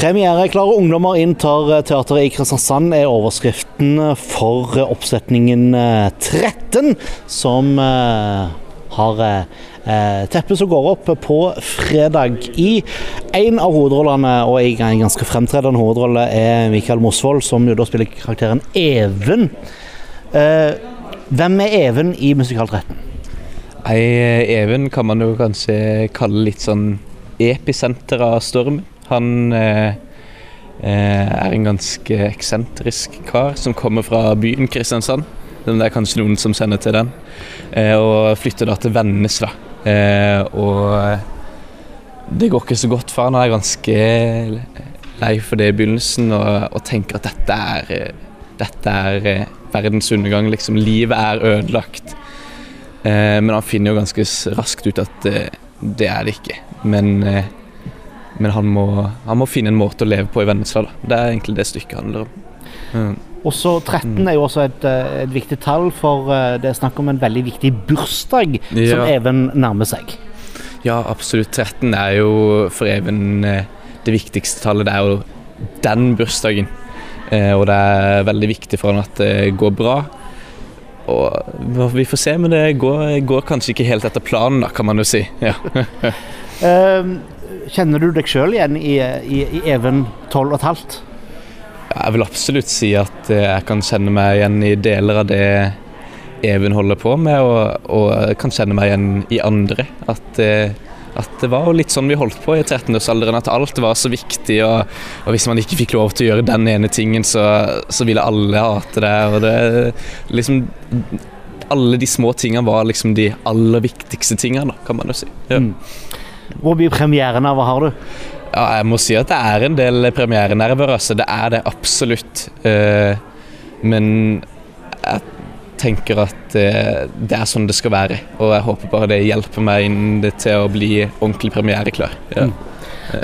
Premiereklare ungdommer inntar teateret i Kristiansand er overskriften for oppsetningen 13, som eh, har eh, teppet som går opp på fredag. I en av hovedrollene, og i en ganske fremtredende hovedrolle, er Mikael Mosvold, som jo da spiller karakteren Even. Eh, hvem er Even i Musikal 13? Even kan man jo kanskje kalle litt sånn episenter av stormen. Han eh, eh, er en ganske eksentrisk kar som kommer fra byen Kristiansand. Det er kanskje noen som sender til den. Eh, og flytter da til Vennesla. Eh, og det går ikke så godt for han. Han er ganske lei for det i begynnelsen og, og tenker at dette er, eh, dette er eh, verdens undergang. Liksom, livet er ødelagt. men han finner jo ganske raskt ut at det er det ikke. Men men han må, han må, finne en måte å leve på i Vennesla. Da. Det er egentlig det stykket handler om. Mm. Også 13 er jo også et, eh, et, viktig tall, for eh, det er snakk om en veldig viktig bursdag ja. som Even nærmer seg. Ja, absolutt. 13 er jo for Even eh, det viktigste tallet. Det er jo den bursdagen. Og det er veldig viktig for han at det går bra. Og vi får se, men det går, går kanskje ikke helt etter planen, da, kan man jo si. Ja. um, Kjenner du deg sjøl igjen i, i, i Even 12 15? Jeg vil absolutt si at eh, jeg kan kjenne meg igjen i deler av det Even holder på med, og, og kan kjenne meg igjen i andre. At, eh, at det var jo litt sånn vi holdt på i 13-årsalderen, at alt var så viktig. Og, og, hvis man ikke fikk lov til å gjøre den ene tingen, så, så ville alle hate det. Og det liksom Alle de små tingene var liksom de aller viktigste tingene, kan man jo si. Ja. Mm. Hvor mye hva har du? Ja, jeg må si at det er en del premierenerver. Altså. Det er det absolutt. Uh, men jeg tenker at uh, det er sånn det skal være. Og jeg håper bare det hjelper meg inn til å bli ordentlig premiereklar. Ja. Mm.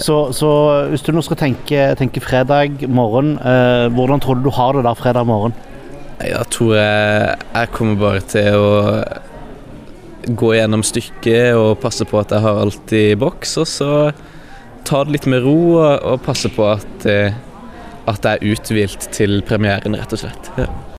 Så, så, hvis du nå skal tenke, tenke fredag morgen, eh, hvordan tror du du har det da fredag morgen? Jeg tror jeg, jeg kommer bare til å gå gjennom stykket og passe på at jeg har alt i boks. Og så ta det litt med ro og, og passe på at, eh, at jeg er uthvilt til premieren, rett og slett. Ja.